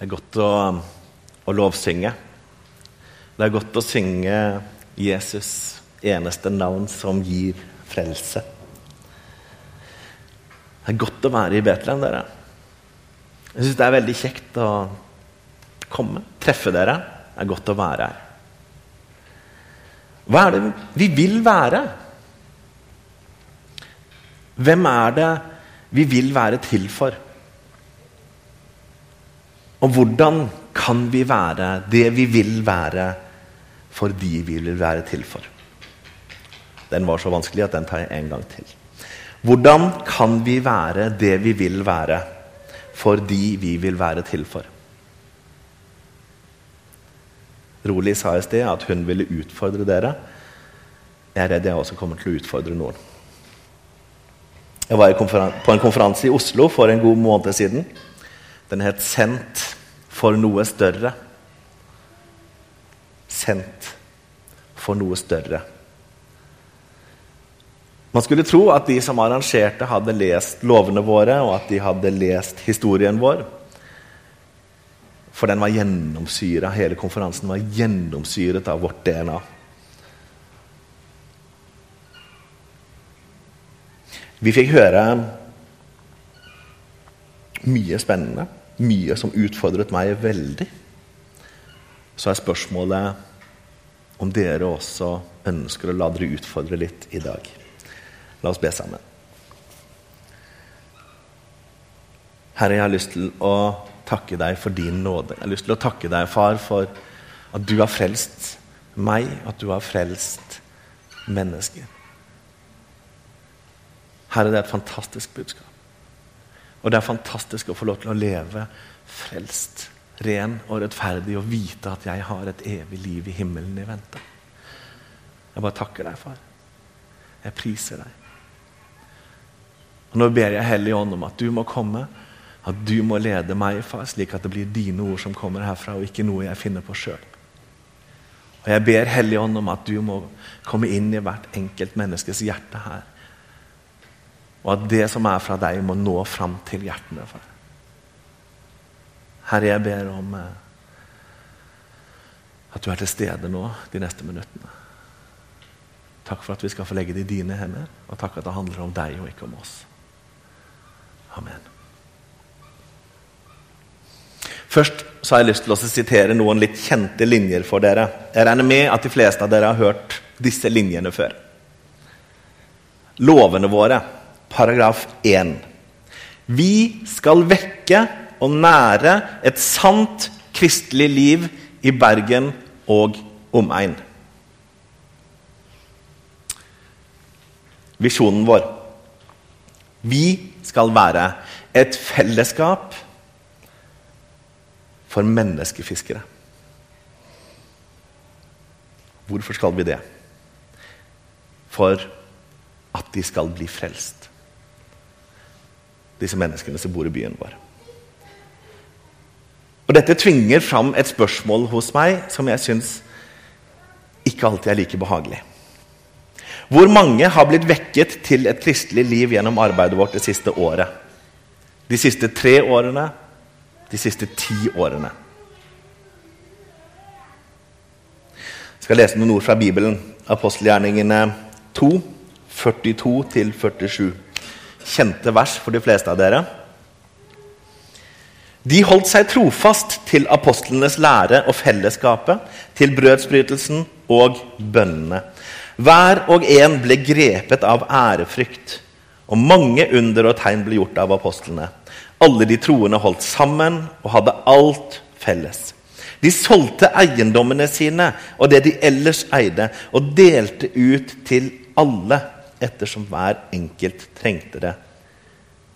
Det er godt å, å lovsynge. Det er godt å synge Jesus, eneste navn som gir frelse. Det er godt å være i Betlehem, dere. Jeg syns det er veldig kjekt å komme, treffe dere. Det er godt å være her. Hva er det vi vil være? Hvem er det vi vil være til for? Og hvordan kan vi være det vi vil være for de vi vil være til for? Den var så vanskelig at den tar jeg en gang til. Hvordan kan vi være det vi vil være for de vi vil være til for? Rolig sa i sted at hun ville utfordre dere. Jeg er redd jeg også kommer til å utfordre noen. Jeg var på en konferanse i Oslo for en god måned siden. Den het 'Sendt for noe større'. Sendt for noe større. Man skulle tro at de som arrangerte, hadde lest lovene våre, og at de hadde lest historien vår. For den var gjennomsyra, hele konferansen var gjennomsyret av vårt DNA. Vi fikk høre mye spennende, mye som utfordret meg veldig. Så er spørsmålet om dere også ønsker å la dere utfordre litt i dag. La oss be sammen. Herre, jeg har lyst til å takke deg for din nåde. Jeg har lyst til å takke deg, far, for at du har frelst meg, at du har frelst mennesker. Herre, det er et fantastisk budskap. Og det er fantastisk å få lov til å leve frelst, ren og rettferdig og vite at jeg har et evig liv i himmelen i vente. Jeg bare takker deg, far. Jeg priser deg. Og Nå ber jeg Hellig Ånd om at du må komme, at du må lede meg, far, slik at det blir dine ord som kommer herfra, og ikke noe jeg finner på sjøl. Og jeg ber Hellig Ånd om at du må komme inn i hvert enkelt menneskes hjerte her. Og at det som er fra deg, må nå fram til hjertene. Far. Herre, jeg ber om eh, at du er til stede nå de neste minuttene. Takk for at vi skal få legge det i dine hender, og takk at det handler om deg og ikke om oss. Amen. Først så har jeg lyst til å sitere noen litt kjente linjer for dere. Jeg regner med at de fleste av dere har hørt disse linjene før. Lovene våre paragraf 1. Vi skal vekke og nære et sant kristelig liv i Bergen og omegn. Visjonen vår. Vi skal være et fellesskap for menneskefiskere. Hvorfor skal vi det? For at de skal bli frelst disse menneskene som bor i byen vår. Og Dette tvinger fram et spørsmål hos meg som jeg syns ikke alltid er like behagelig. Hvor mange har blitt vekket til et kristelig liv gjennom arbeidet vårt det siste året? De siste tre årene? De siste ti årene? Jeg skal lese noen ord fra Bibelen. Apostelgjerningene 2, 42 47 kjente vers for de fleste av dere. De holdt seg trofast til apostlenes lære og fellesskapet, til brødsbrytelsen og bønnene. Hver og en ble grepet av ærefrykt, og mange under og tegn ble gjort av apostlene. Alle de troende holdt sammen og hadde alt felles. De solgte eiendommene sine og det de ellers eide, og delte ut til alle ettersom hver enkelt trengte det.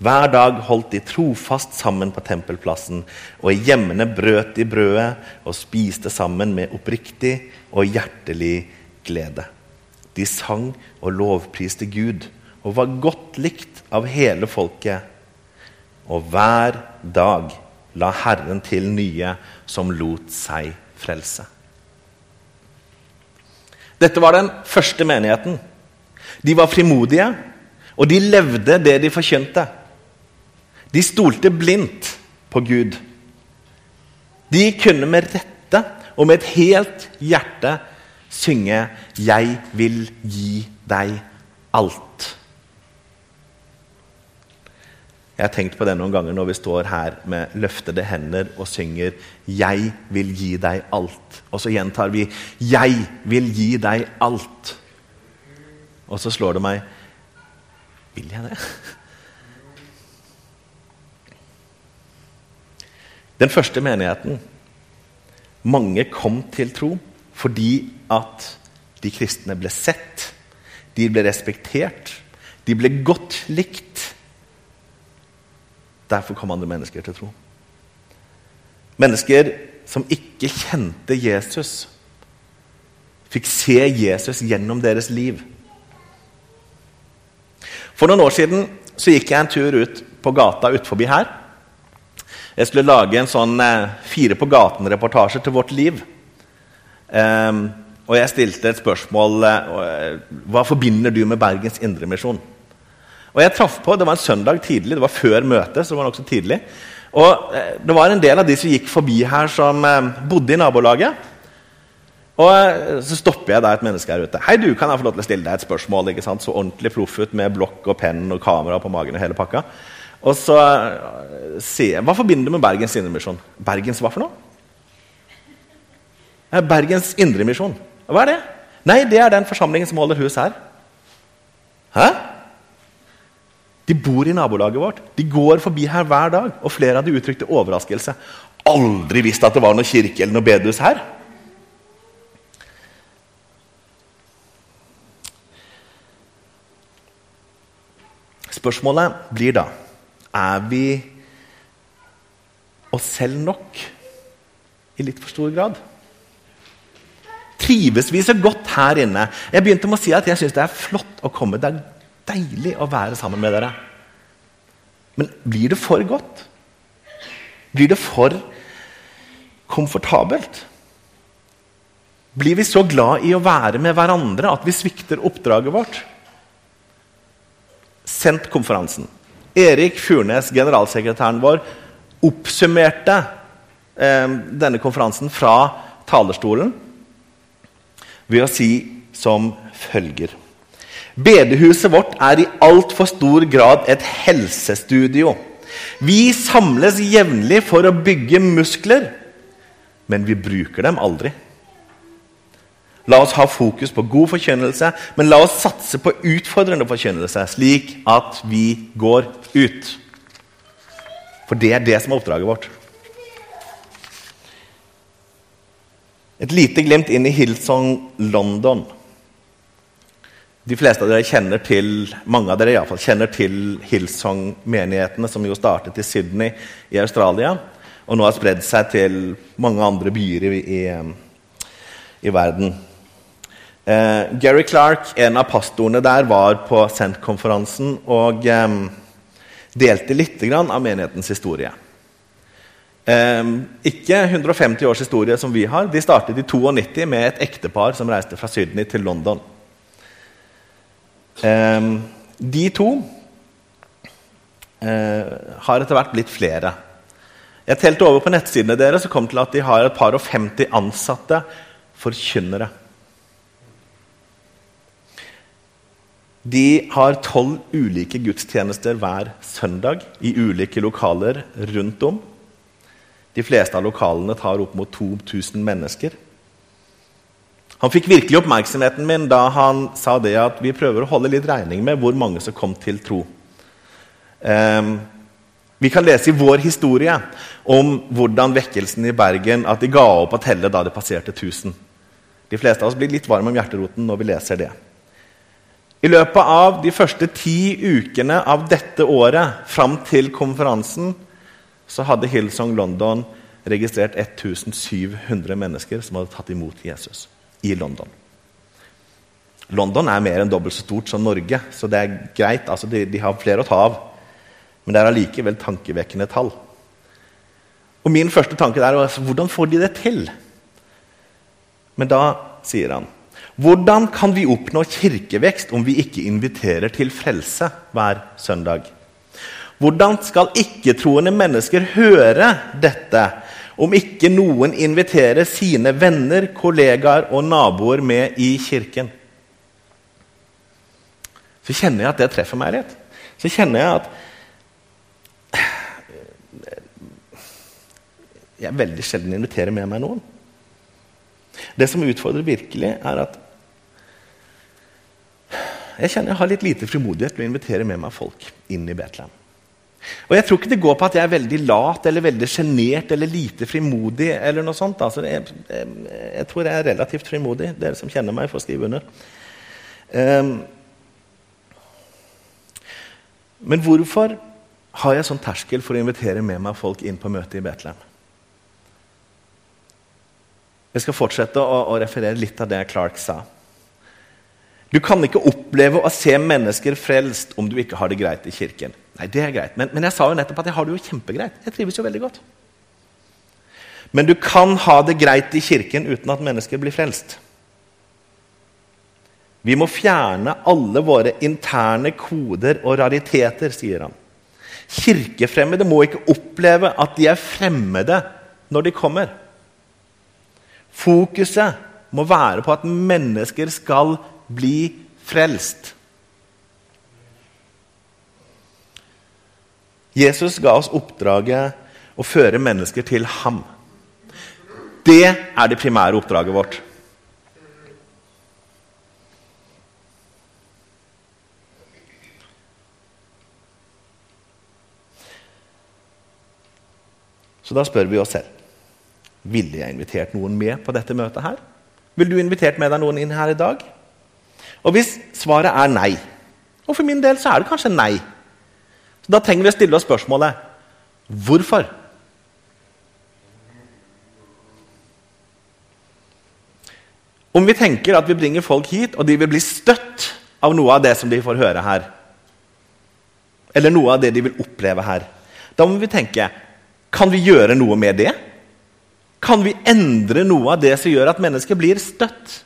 Hver dag holdt de trofast sammen på tempelplassen, og i hjemmene brøt de brødet og spiste sammen med oppriktig og hjertelig glede. De sang og lovpriste Gud og var godt likt av hele folket. Og hver dag la Herren til nye som lot seg frelse. Dette var den første menigheten. De var frimodige, og de levde det de forkynte. De stolte blindt på Gud. De kunne med rette og med et helt hjerte synge 'Jeg vil gi deg alt'. Jeg har tenkt på det noen ganger når vi står her med løftede hender og synger 'Jeg vil gi deg alt'. Og så gjentar vi 'Jeg vil gi deg alt'. Og så slår det meg Vil jeg det? Den første menigheten Mange kom til tro fordi at de kristne ble sett, de ble respektert, de ble godt likt. Derfor kom andre mennesker til tro. Mennesker som ikke kjente Jesus, fikk se Jesus gjennom deres liv. For noen år siden så gikk jeg en tur ut på gata utenfor her. Jeg skulle lage en sånn eh, Fire på gaten-reportasje til Vårt Liv. Um, og jeg stilte et spørsmål eh, Hva forbinder du med Bergens Indremisjon? Og jeg traff på, Det var en søndag tidlig, det var før møtet. så det var nok så tidlig. Og uh, Det var en del av de som gikk forbi her, som uh, bodde i nabolaget. Og Så stopper jeg da et menneske her ute. 'Hei, du, kan jeg få lov til å stille deg et spørsmål?' ikke sant? Så ordentlig proff ut med blokk og penn og kamera på magen og hele pakka. Og så sier jeg 'Hva forbinder du med Bergens Indremisjon?' Bergens hva for noe? Bergens Indremisjon. Hva er det? Nei, det er den forsamlingen som holder hus her. Hæ? De bor i nabolaget vårt. De går forbi her hver dag. Og flere av de uttrykte overraskelse. Aldri visst at det var noe kirke eller noe bedehus her. Spørsmålet blir da er vi oss selv nok i litt for stor grad. Trives vi så godt her inne? Jeg begynte med å si at jeg syns det er flott å komme. Det er deilig å være sammen med dere. Men blir det for godt? Blir det for komfortabelt? Blir vi så glad i å være med hverandre at vi svikter oppdraget vårt? Sendt konferansen. Erik Furnes, generalsekretæren vår, oppsummerte eh, denne konferansen fra talerstolen ved å si som følger Bedehuset vårt er i altfor stor grad et helsestudio. Vi samles jevnlig for å bygge muskler, men vi bruker dem aldri. La oss ha fokus på god forkynnelse, men la oss satse på utfordrende forkynnelse, slik at vi går ut. For det er det som er oppdraget vårt. Et lite glimt inn i Hillsong London. De fleste av dere kjenner til mange av dere i alle fall, kjenner til Hillsong-menighetene, som jo startet i Sydney i Australia, og nå har spredd seg til mange andre byer i, i, i verden. Eh, Gary Clark, en av pastorene der, var på Sent-konferansen og eh, delte litt av menighetens historie. Eh, ikke 150 års historie som vi har. De startet i 92 med et ektepar som reiste fra Sydney til London. Eh, de to eh, har etter hvert blitt flere. Jeg telte over på nettsidene deres og kom til at de har et par og 50 ansatte forkynnere. De har tolv ulike gudstjenester hver søndag i ulike lokaler rundt om. De fleste av lokalene tar opp mot 2000 mennesker. Han fikk virkelig oppmerksomheten min da han sa det at vi prøver å holde litt regning med hvor mange som kom til tro. Um, vi kan lese i vår historie om hvordan vekkelsen i Bergen at de ga opp å telle da det passerte 1000. De fleste av oss blir litt varme om hjerteroten når vi leser det. I løpet av de første ti ukene av dette året fram til konferansen så hadde Hillsong London registrert 1700 mennesker som hadde tatt imot Jesus i London. London er mer enn dobbelt så stort som Norge, så det er greit. Altså, de, de har flere å ta av. Men det er allikevel tankevekkende tall. Og Min første tanke er altså, hvordan får de det til? Men da sier han hvordan kan vi oppnå kirkevekst om vi ikke inviterer til frelse hver søndag? Hvordan skal ikke-troende mennesker høre dette om ikke noen inviterer sine venner, kollegaer og naboer med i kirken. Så kjenner jeg at det treffer meg litt. Så kjenner jeg at jeg veldig sjelden inviterer med meg noen. Det som utfordrer virkelig, er at jeg kjenner jeg har litt lite frimodighet til å invitere med meg folk inn i Betlehem. Og Jeg tror ikke det går på at jeg er veldig lat eller veldig sjenert eller lite frimodig. eller noe sånt. Altså, jeg, jeg, jeg, tror jeg er relativt frimodig. Dere som kjenner meg, får skrive under. Um, men hvorfor har jeg sånn terskel for å invitere med meg folk inn på møtet i Betlehem? Jeg skal fortsette å, å referere litt av det Clark sa. Du kan ikke oppleve å se mennesker frelst om du ikke har det greit i kirken. Nei, det er greit. Men, men jeg sa jo nettopp at jeg har det jo kjempegreit. Jeg trives jo veldig godt. Men du kan ha det greit i kirken uten at mennesker blir frelst. Vi må fjerne alle våre interne koder og rariteter, sier han. Kirkefremmede må ikke oppleve at de er fremmede når de kommer. Fokuset må være på at mennesker skal bli frelst. Jesus ga oss oppdraget å føre mennesker til ham. Det er det primære oppdraget vårt. Så da spør vi oss selv ville jeg invitert noen med på dette møtet. her? Vil du invitert med deg noen inn her i dag? Og Hvis svaret er nei, og for min del så er det kanskje nei, så Da trenger vi å stille oss spørsmålet hvorfor? Om vi tenker at vi bringer folk hit, og de vil bli støtt av noe av det som de får høre her, eller noe av det de vil oppleve her, da må vi tenke kan vi gjøre noe med det? Kan vi endre noe av det som gjør at mennesker blir støtt?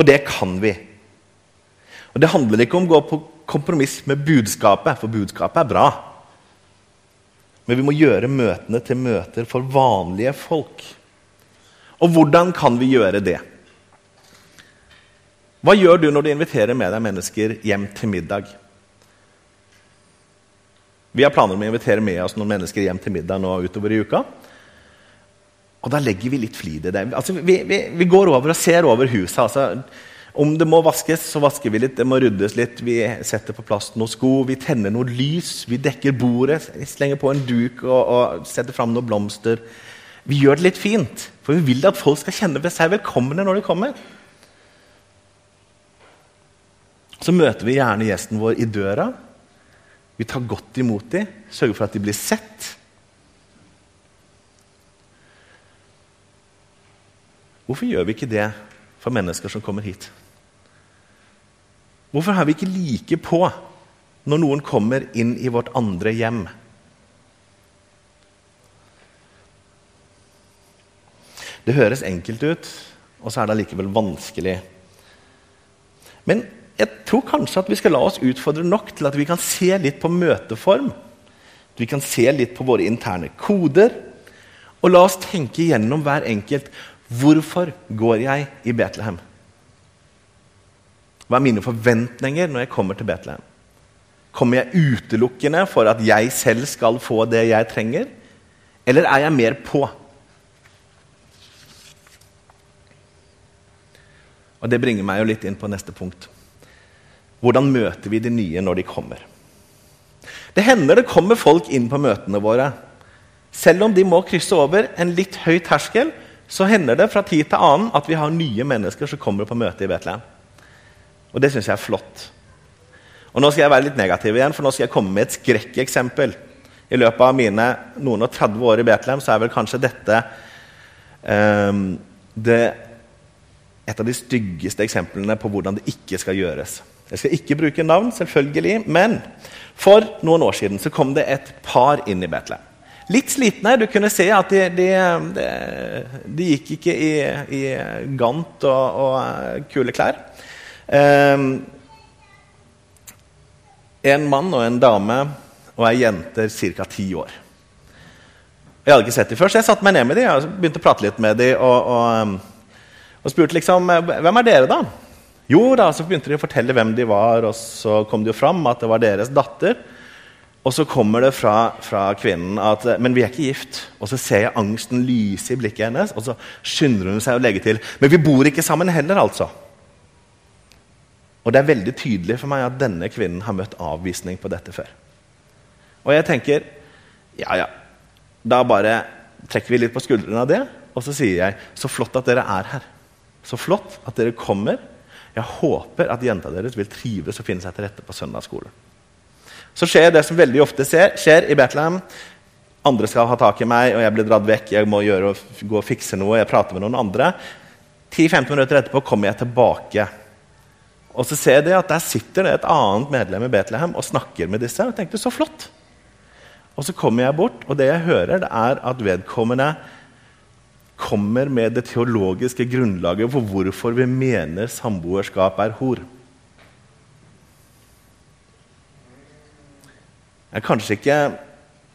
Og det kan vi. Og Det handler ikke om å gå på kompromiss med budskapet, for budskapet er bra. Men vi må gjøre møtene til møter for vanlige folk. Og hvordan kan vi gjøre det? Hva gjør du når du inviterer med deg mennesker hjem til middag? Vi har planer om å invitere med oss noen mennesker hjem til middag nå utover i uka. Og da legger vi litt flid i det. Altså, vi, vi, vi, går over og ser over huset. Altså, om det må vaskes, så vasker vi litt. Det må ryddes litt. Vi setter på plass noen sko, vi tenner noe lys, vi dekker bordet, slenger på en duk og, og setter fram noen blomster. Vi gjør det litt fint, for vi vil at folk skal kjenne seg velkomne når de kommer. Så møter vi gjerne gjesten vår i døra. Vi tar godt imot dem, sørger for at de blir sett. Hvorfor gjør vi ikke det for mennesker som kommer hit? Hvorfor er vi ikke like på når noen kommer inn i vårt andre hjem? Det høres enkelt ut, og så er det allikevel vanskelig. Men jeg tror kanskje at vi skal la oss utfordre nok til at vi kan se litt på møteform. At vi kan se litt på våre interne koder. Og la oss tenke gjennom hver enkelt. Hvorfor går jeg i Betlehem? Hva er mine forventninger når jeg kommer til Betlehem? Kommer jeg utelukkende for at jeg selv skal få det jeg trenger, eller er jeg mer på? Og Det bringer meg jo litt inn på neste punkt. Hvordan møter vi de nye når de kommer? Det hender det kommer folk inn på møtene våre. Selv om de må krysse over en litt høy terskel, så hender det fra tid til annen at vi har nye mennesker som kommer på møte i Betlehem. Og det syns jeg er flott. Og Nå skal jeg være litt negativ igjen, for nå skal jeg komme med et skrekkeksempel. I løpet av mine noen og 30 år i Betlehem så er vel kanskje dette um, det, et av de styggeste eksemplene på hvordan det ikke skal gjøres. Jeg skal ikke bruke navn, selvfølgelig, men for noen år siden så kom det et par inn i Betlehem. Litt slitne. Du kunne se at de, de, de, de gikk ikke i, i gant og, og kule klær. Um, en mann og en dame og ei jente ca. ti år. Jeg hadde ikke sett dem før, så jeg satte meg ned med dem og begynte å prate litt med dem. Og, og, og spurte liksom Hvem er dere, da? Jo da, så begynte de å fortelle hvem de var, og så kom det jo fram at det var deres datter. Og så kommer det fra, fra, kvinnen at men vi er ikke gift. Og så ser jeg angsten lyse i blikket hennes, og så skynder hun seg å legge til men vi bor ikke sammen heller, altså. Og det er veldig tydelig for meg at denne kvinnen har møtt avvisning på dette før. Og jeg tenker ja, ja, da bare trekker vi litt på skuldrene av det, og så sier jeg så flott at dere er her. Så flott at dere kommer. Jeg håper at jenta deres vil trives og finne seg til rette på søndagsskolen. Så skjer det som veldig ofte skjer, skjer i Betlehem. Andre skal ha tak i meg, og jeg blir dratt vekk. Jeg må gjøre, gå og fikse noe. Jeg prater med noen andre. 10-15 minutter etterpå kommer jeg tilbake. Og så ser jeg at Der sitter det et annet medlem i Betlehem og snakker med disse. Og jeg tenkte, så flott. Og så kommer jeg bort, og det jeg hører, det er at vedkommende kommer med det teologiske grunnlaget for hvorfor vi mener samboerskap er hor. Det er kanskje ikke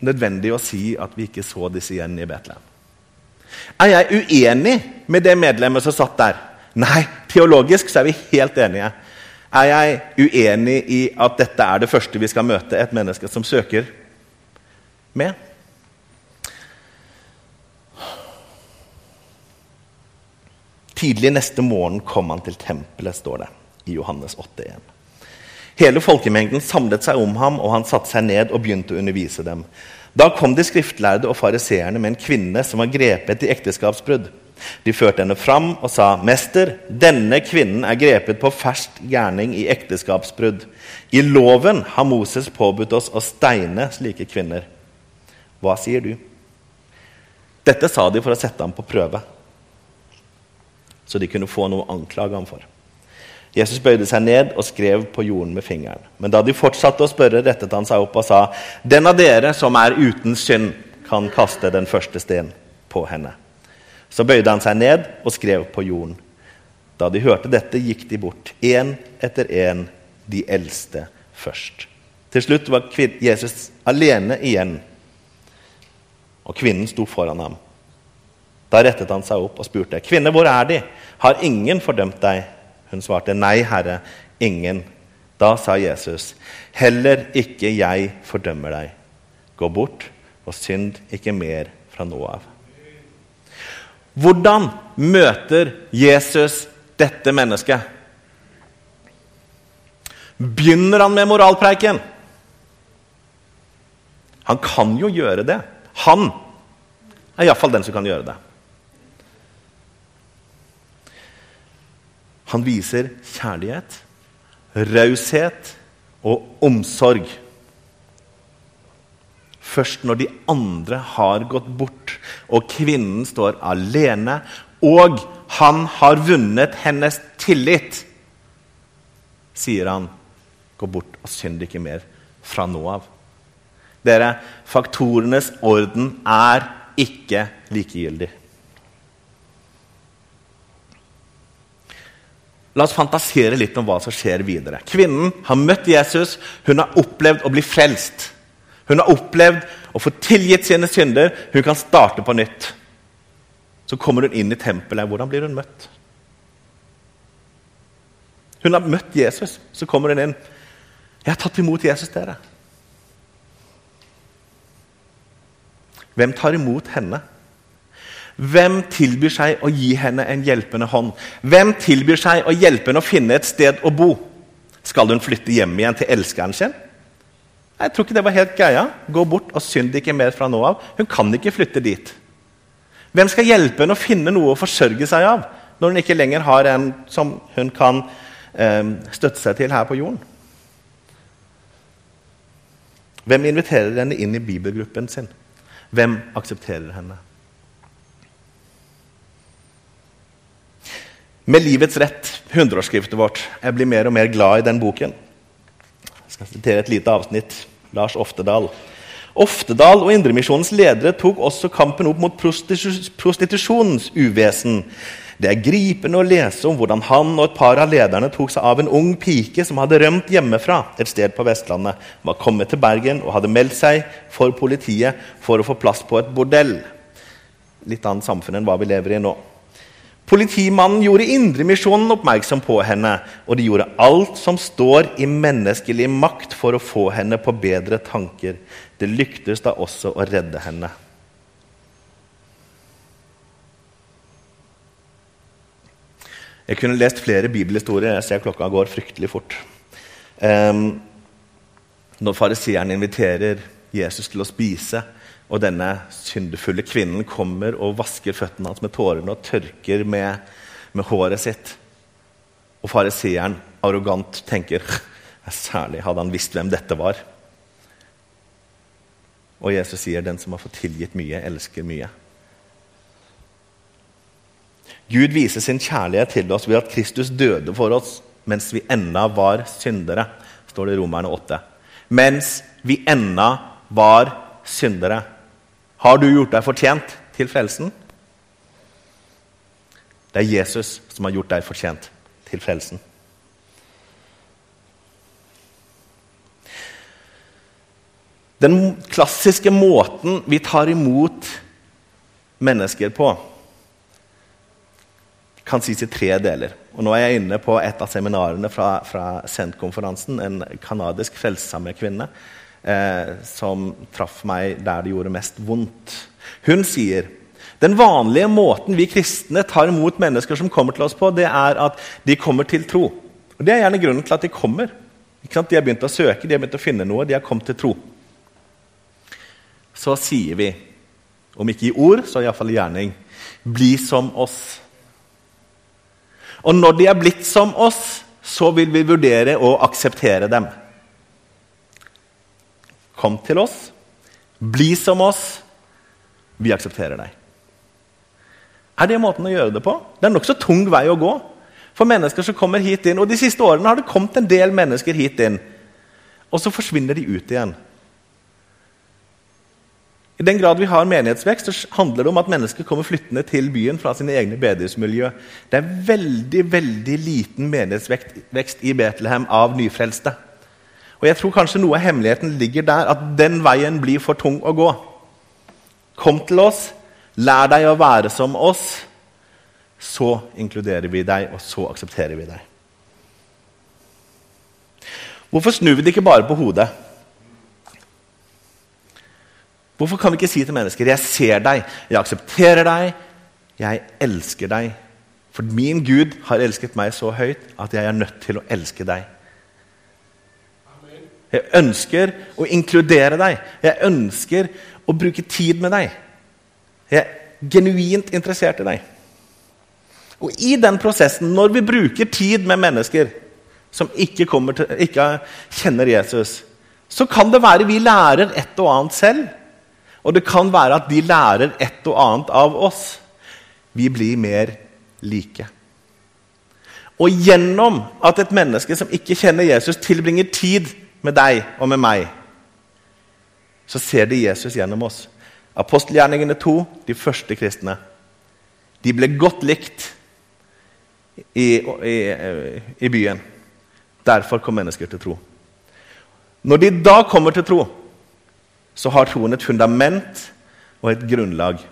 nødvendig å si at vi ikke så disse igjen i Betlehem. Er jeg uenig med det medlemmet som satt der? Nei, teologisk så er vi helt enige. Er jeg uenig i at dette er det første vi skal møte et menneske som søker med. Tidlig neste morgen kom han til tempelet, står det i Johannes 8,1. Hele folkemengden samlet seg om ham, og han satte seg ned og begynte å undervise dem. Da kom de skriftlærde og fariseerne med en kvinne som var grepet i ekteskapsbrudd. De førte henne fram og sa, 'Mester, denne kvinnen er grepet på fersk gjerning i ekteskapsbrudd.' 'I loven har Moses påbudt oss å steine slike kvinner.' Hva sier du? Dette sa de for å sette ham på prøve, så de kunne få noe å anklage ham for. Jesus bøyde seg ned og skrev på jorden med fingeren. Men da de fortsatte å spørre, rettet han seg opp og sa.: Den av dere som er uten synd, kan kaste den første sten på henne. Så bøyde han seg ned og skrev på jorden. Da de hørte dette, gikk de bort, én etter én, de eldste først. Til slutt var Jesus alene igjen og kvinnen sto foran ham. Da rettet han seg opp og spurte, 'Kvinne, hvor er De? Har ingen fordømt deg?' Hun svarte, 'Nei, Herre, ingen.' Da sa Jesus, 'Heller ikke jeg fordømmer deg. Gå bort og synd ikke mer fra nå av.' Hvordan møter Jesus dette mennesket? Begynner han med moralpreiken? Han kan jo gjøre det. Han er iallfall den som kan gjøre det. Han viser kjærlighet, raushet og omsorg. Først når de andre har gått bort, og kvinnen står alene, og han har vunnet hennes tillit, sier han, gå bort og synd ikke mer fra nå av. Dere, faktorenes orden er ikke likegyldig. La oss fantasere litt om hva som skjer videre. Kvinnen har møtt Jesus, hun har opplevd å bli frelst. Hun har opplevd å få tilgitt sine synder. Hun kan starte på nytt. Så kommer hun inn i tempelet. Hvordan blir hun møtt? Hun har møtt Jesus. Så kommer hun inn. 'Jeg har tatt imot Jesus, dere.' Hvem tar imot henne? Hvem tilbyr seg å gi henne en hjelpende hånd? Hvem tilbyr seg å hjelpe henne å finne et sted å bo? Skal hun flytte hjem igjen til elskeren sin? Jeg tror ikke det var helt greia. Gå bort og synd ikke mer fra nå av. Hun kan ikke flytte dit. Hvem skal hjelpe henne å finne noe å forsørge seg av når hun ikke lenger har en som hun kan eh, støtte seg til her på jorden? Hvem inviterer henne inn i bibelgruppen sin? Hvem aksepterer henne? Med livets rett, 100-årsskriftet vårt. Jeg blir mer og mer glad i den boken. Jeg skal sitere et lite avsnitt. Lars Oftedal. Oftedal og Indremisjonens ledere tok også kampen opp mot prostitusjonens uvesen. Det er gripende å lese om hvordan han og et par av lederne tok seg av en ung pike som hadde rømt hjemmefra et sted på Vestlandet, var kommet til Bergen og hadde meldt seg for politiet for å få plass på et bordell. Litt annet samfunn enn hva vi lever i nå. Politimannen gjorde Indremisjonen oppmerksom på henne, og de gjorde alt som står i menneskelig makt for å få henne på bedre tanker. Det lyktes da også å redde henne. Jeg kunne lest flere bibelhistorier. Jeg ser klokka går fryktelig fort. Um, når fariseeren inviterer Jesus til å spise, og denne syndefulle kvinnen kommer og vasker føttene hans med tårene og tørker med, med håret sitt. Og fariseeren arrogant tenker Særlig hadde han visst hvem dette var. Og Jesus sier, 'Den som har fått tilgitt mye, elsker mye'. Gud viser sin kjærlighet til oss ved at Kristus døde for oss mens vi ennå var syndere, står det i Romerne 8. Mens vi ennå var syndere. Har du gjort deg fortjent til frelsen? Det er Jesus som har gjort deg fortjent til frelsen. Den klassiske måten vi tar imot mennesker på, kan sies i tre deler. Og nå er jeg inne på et av seminarene fra, fra SENT-konferansen. En kanadisk frelsesarmé-kvinne eh, som traff meg der det gjorde mest vondt. Hun sier den vanlige måten vi kristne tar imot mennesker som kommer til oss på, det er at de kommer til tro. Og Det er gjerne grunnen til at de kommer. De har begynt å søke, de har begynt å finne noe, de har kommet til tro. Så sier vi, om ikke i ord, så iallfall i gjerning, bli som oss. Og når de er blitt som oss, så vil vi vurdere å akseptere dem. Kom til oss, bli som oss, vi aksepterer deg. Er det måten å gjøre det på? Det er en nokså tung vei å gå for mennesker som kommer hit inn. Og De siste årene har det kommet en del mennesker hit inn, og så forsvinner de ut igjen. I den grad vi har menighetsvekst, så handler det om at mennesker kommer flyttende til byen fra sine egne bedehusmiljø. Det er veldig veldig liten menighetsvekst i Betlehem av nyfrelste. Og jeg tror kanskje noe av hemmeligheten ligger der, at den veien blir for tung å gå. Kom til oss, lær deg å være som oss. Så inkluderer vi deg, og så aksepterer vi deg. Hvorfor snur vi det ikke bare på hodet? Hvorfor kan vi ikke si til mennesker 'Jeg ser deg, jeg aksepterer deg, jeg elsker deg'? For min Gud har elsket meg så høyt at jeg er nødt til å elske deg. Jeg ønsker å inkludere deg. Jeg ønsker å bruke tid med deg. Jeg er genuint interessert i deg. Og i den prosessen, når vi bruker tid med mennesker som ikke, til, ikke kjenner Jesus, så kan det være vi lærer et og annet selv. Og det kan være at de lærer et og annet av oss. Vi blir mer like. Og gjennom at et menneske som ikke kjenner Jesus, tilbringer tid med deg og med meg, så ser de Jesus gjennom oss. Apostelgjerningene 2, de første kristne, de ble godt likt i, i, i byen. Derfor kom mennesker til tro. Når de da kommer til tro, så har troen et fundament og et grunnlag.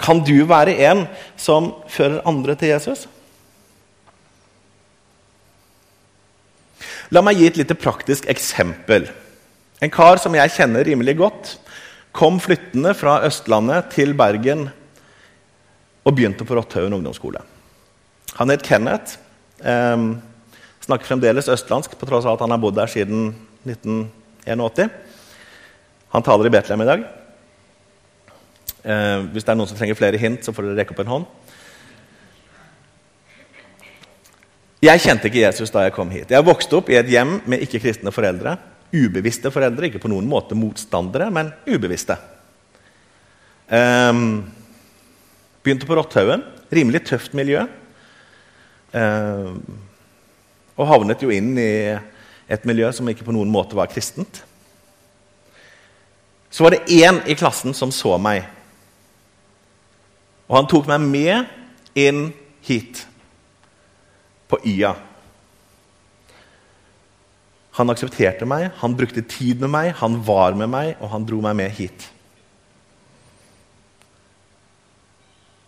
Kan du være en som fører andre til Jesus? La meg gi et lite praktisk eksempel. En kar som jeg kjenner rimelig godt, kom flyttende fra Østlandet til Bergen og begynte på Rotthaugen ungdomsskole. Han het Kenneth. Eh, snakker fremdeles østlandsk på tross av at han har bodd der siden 1981. Han taler i Betlehem i dag. Eh, hvis det er noen som trenger flere hint, så får dere rekke opp en hånd. Jeg kjente ikke Jesus da jeg kom hit. Jeg vokste opp i et hjem med ikke-kristne foreldre. Ubevisste foreldre, ikke på noen måte motstandere, men ubevisste. Um, begynte på Rotthaugen. Rimelig tøft miljø. Um, og havnet jo inn i et miljø som ikke på noen måte var kristent. Så var det én i klassen som så meg. Og han tok meg med inn hit, på Y-a. Han aksepterte meg, han brukte tid med meg, han var med meg, og han dro meg med hit.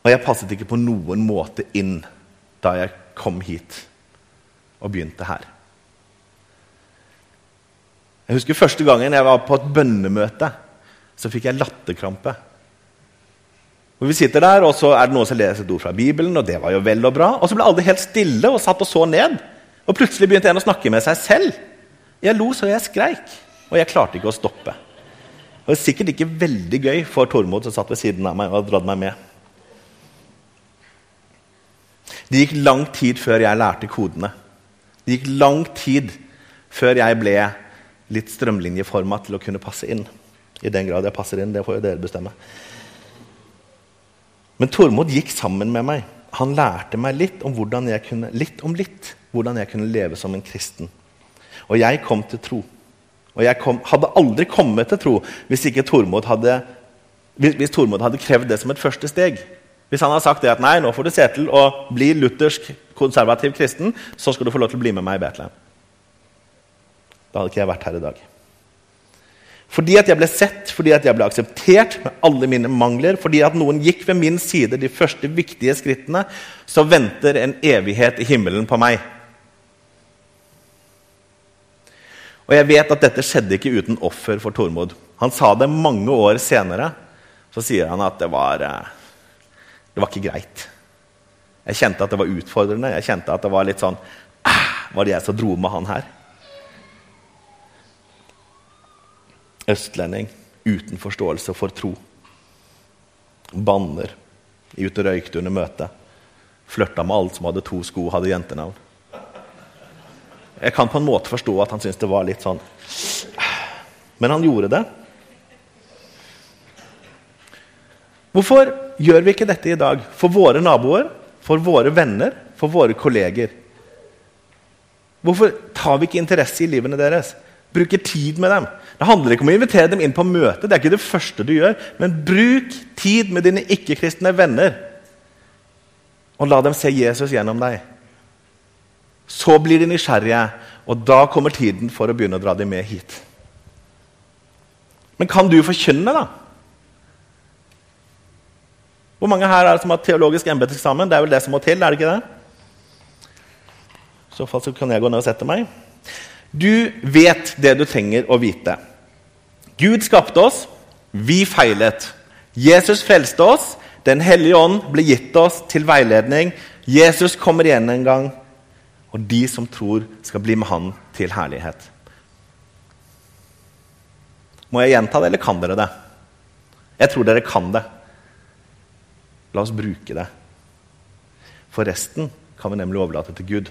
Og jeg passet ikke på noen måte inn da jeg kom hit og begynte her. Jeg husker første gangen jeg var på et bønnemøte, så fikk jeg latterkrampe. Og Vi sitter der, og så er det noen som leser et ord fra Bibelen, og det var jo vel og bra. Og så ble alle helt stille og satt og så ned. Og plutselig begynte en å snakke med seg selv. Jeg lo så jeg skreik, og jeg klarte ikke å stoppe. Det var sikkert ikke veldig gøy for Tormod som satt ved siden av meg og dratt meg med. Det gikk lang tid før jeg lærte kodene. Det gikk lang tid før jeg ble litt strømlinjeforma til å kunne passe inn. I den grad jeg passer inn, det får jo dere bestemme. Men Tormod gikk sammen med meg. Han lærte meg litt om, jeg kunne, litt om litt, hvordan jeg kunne leve som en kristen. Og jeg kom til tro. Og jeg kom, hadde aldri kommet til tro hvis Tormod hadde, hvis, hvis Tormod hadde krevd det som et første steg. Hvis han hadde sagt det at nei, nå får du se til å bli luthersk konservativ kristen, så skal du få lov til å bli med meg i Betlehem. Da hadde ikke jeg vært her i dag. Fordi at jeg ble sett, fordi at jeg ble akseptert med alle mine mangler, fordi at noen gikk ved min side de første viktige skrittene, så venter en evighet i himmelen på meg. Og jeg vet at dette skjedde ikke uten offer for Tormod. Han sa det mange år senere. Så sier han at det var, eh, det var ikke greit. Jeg kjente at det var utfordrende. Jeg kjente at det var litt sånn Var det jeg som dro med han her? Østlending uten forståelse for tro. Banner. Ut og røykte under møtet. Flørta med alt som hadde to sko hadde jentenavn. Jeg kan på en måte forstå at han syntes det var litt sånn Men han gjorde det. Hvorfor gjør vi ikke dette i dag? For våre naboer, for våre venner, for våre kolleger. Hvorfor tar vi ikke interesse i livene deres? Bruker tid med dem? Det handler ikke om å invitere dem inn på møte, det er ikke det første du gjør. Men bruk tid med dine ikke-kristne venner, og la dem se Jesus gjennom deg. Så blir de nysgjerrige, og da kommer tiden for å begynne å dra dem med hit. Men kan du forkynne, da? Hvor mange her er det som har teologisk embetseksamen? Det er vel det som må til? er det ikke det? I så fall så kan jeg gå ned og sette meg. Du vet det du trenger å vite. Gud skapte oss. Vi feilet. Jesus frelste oss. Den hellige ånd ble gitt oss til veiledning. Jesus kommer igjen en gang, og de som tror, skal bli med han til herlighet. Må jeg gjenta det, eller kan dere det? Jeg tror dere kan det. La oss bruke det. For resten kan vi nemlig overlate til Gud.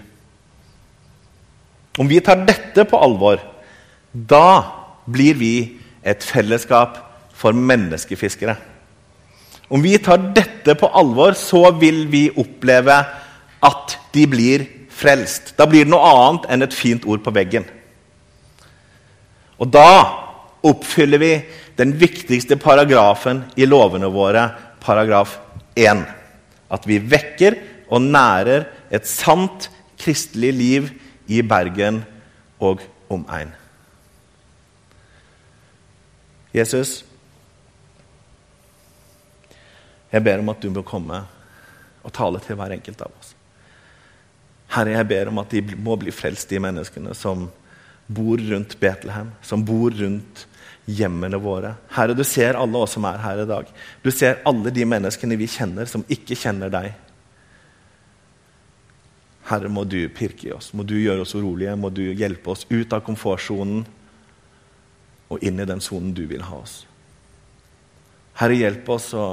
Om vi tar dette på alvor, da blir vi et fellesskap for menneskefiskere. Om vi tar dette på alvor, så vil vi oppleve at de blir frelst. Da blir det noe annet enn et fint ord på veggen. Og da oppfyller vi den viktigste paragrafen i lovene våre, paragraf 1. At vi vekker og nærer et sant kristelig liv i Bergen og omegn. Jesus, jeg ber om at du må komme og tale til hver enkelt av oss. Herre, jeg ber om at de må bli frelst, de menneskene som bor rundt Betlehem, som bor rundt hjemmene våre. Herre, du ser alle oss som er her i dag. Du ser alle de menneskene vi kjenner, som ikke kjenner deg. Herre, må du pirke i oss, må du gjøre oss urolige, må du hjelpe oss ut av komfortsonen og inn i den sonen du vil ha oss. Herre, hjelp oss å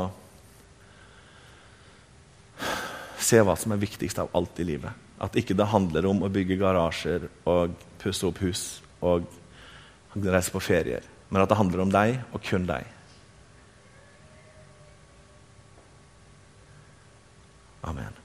se hva som er viktigst av alt i livet. At ikke det handler om å bygge garasjer og pusse opp hus og reise på ferier, men at det handler om deg og kun deg. Amen.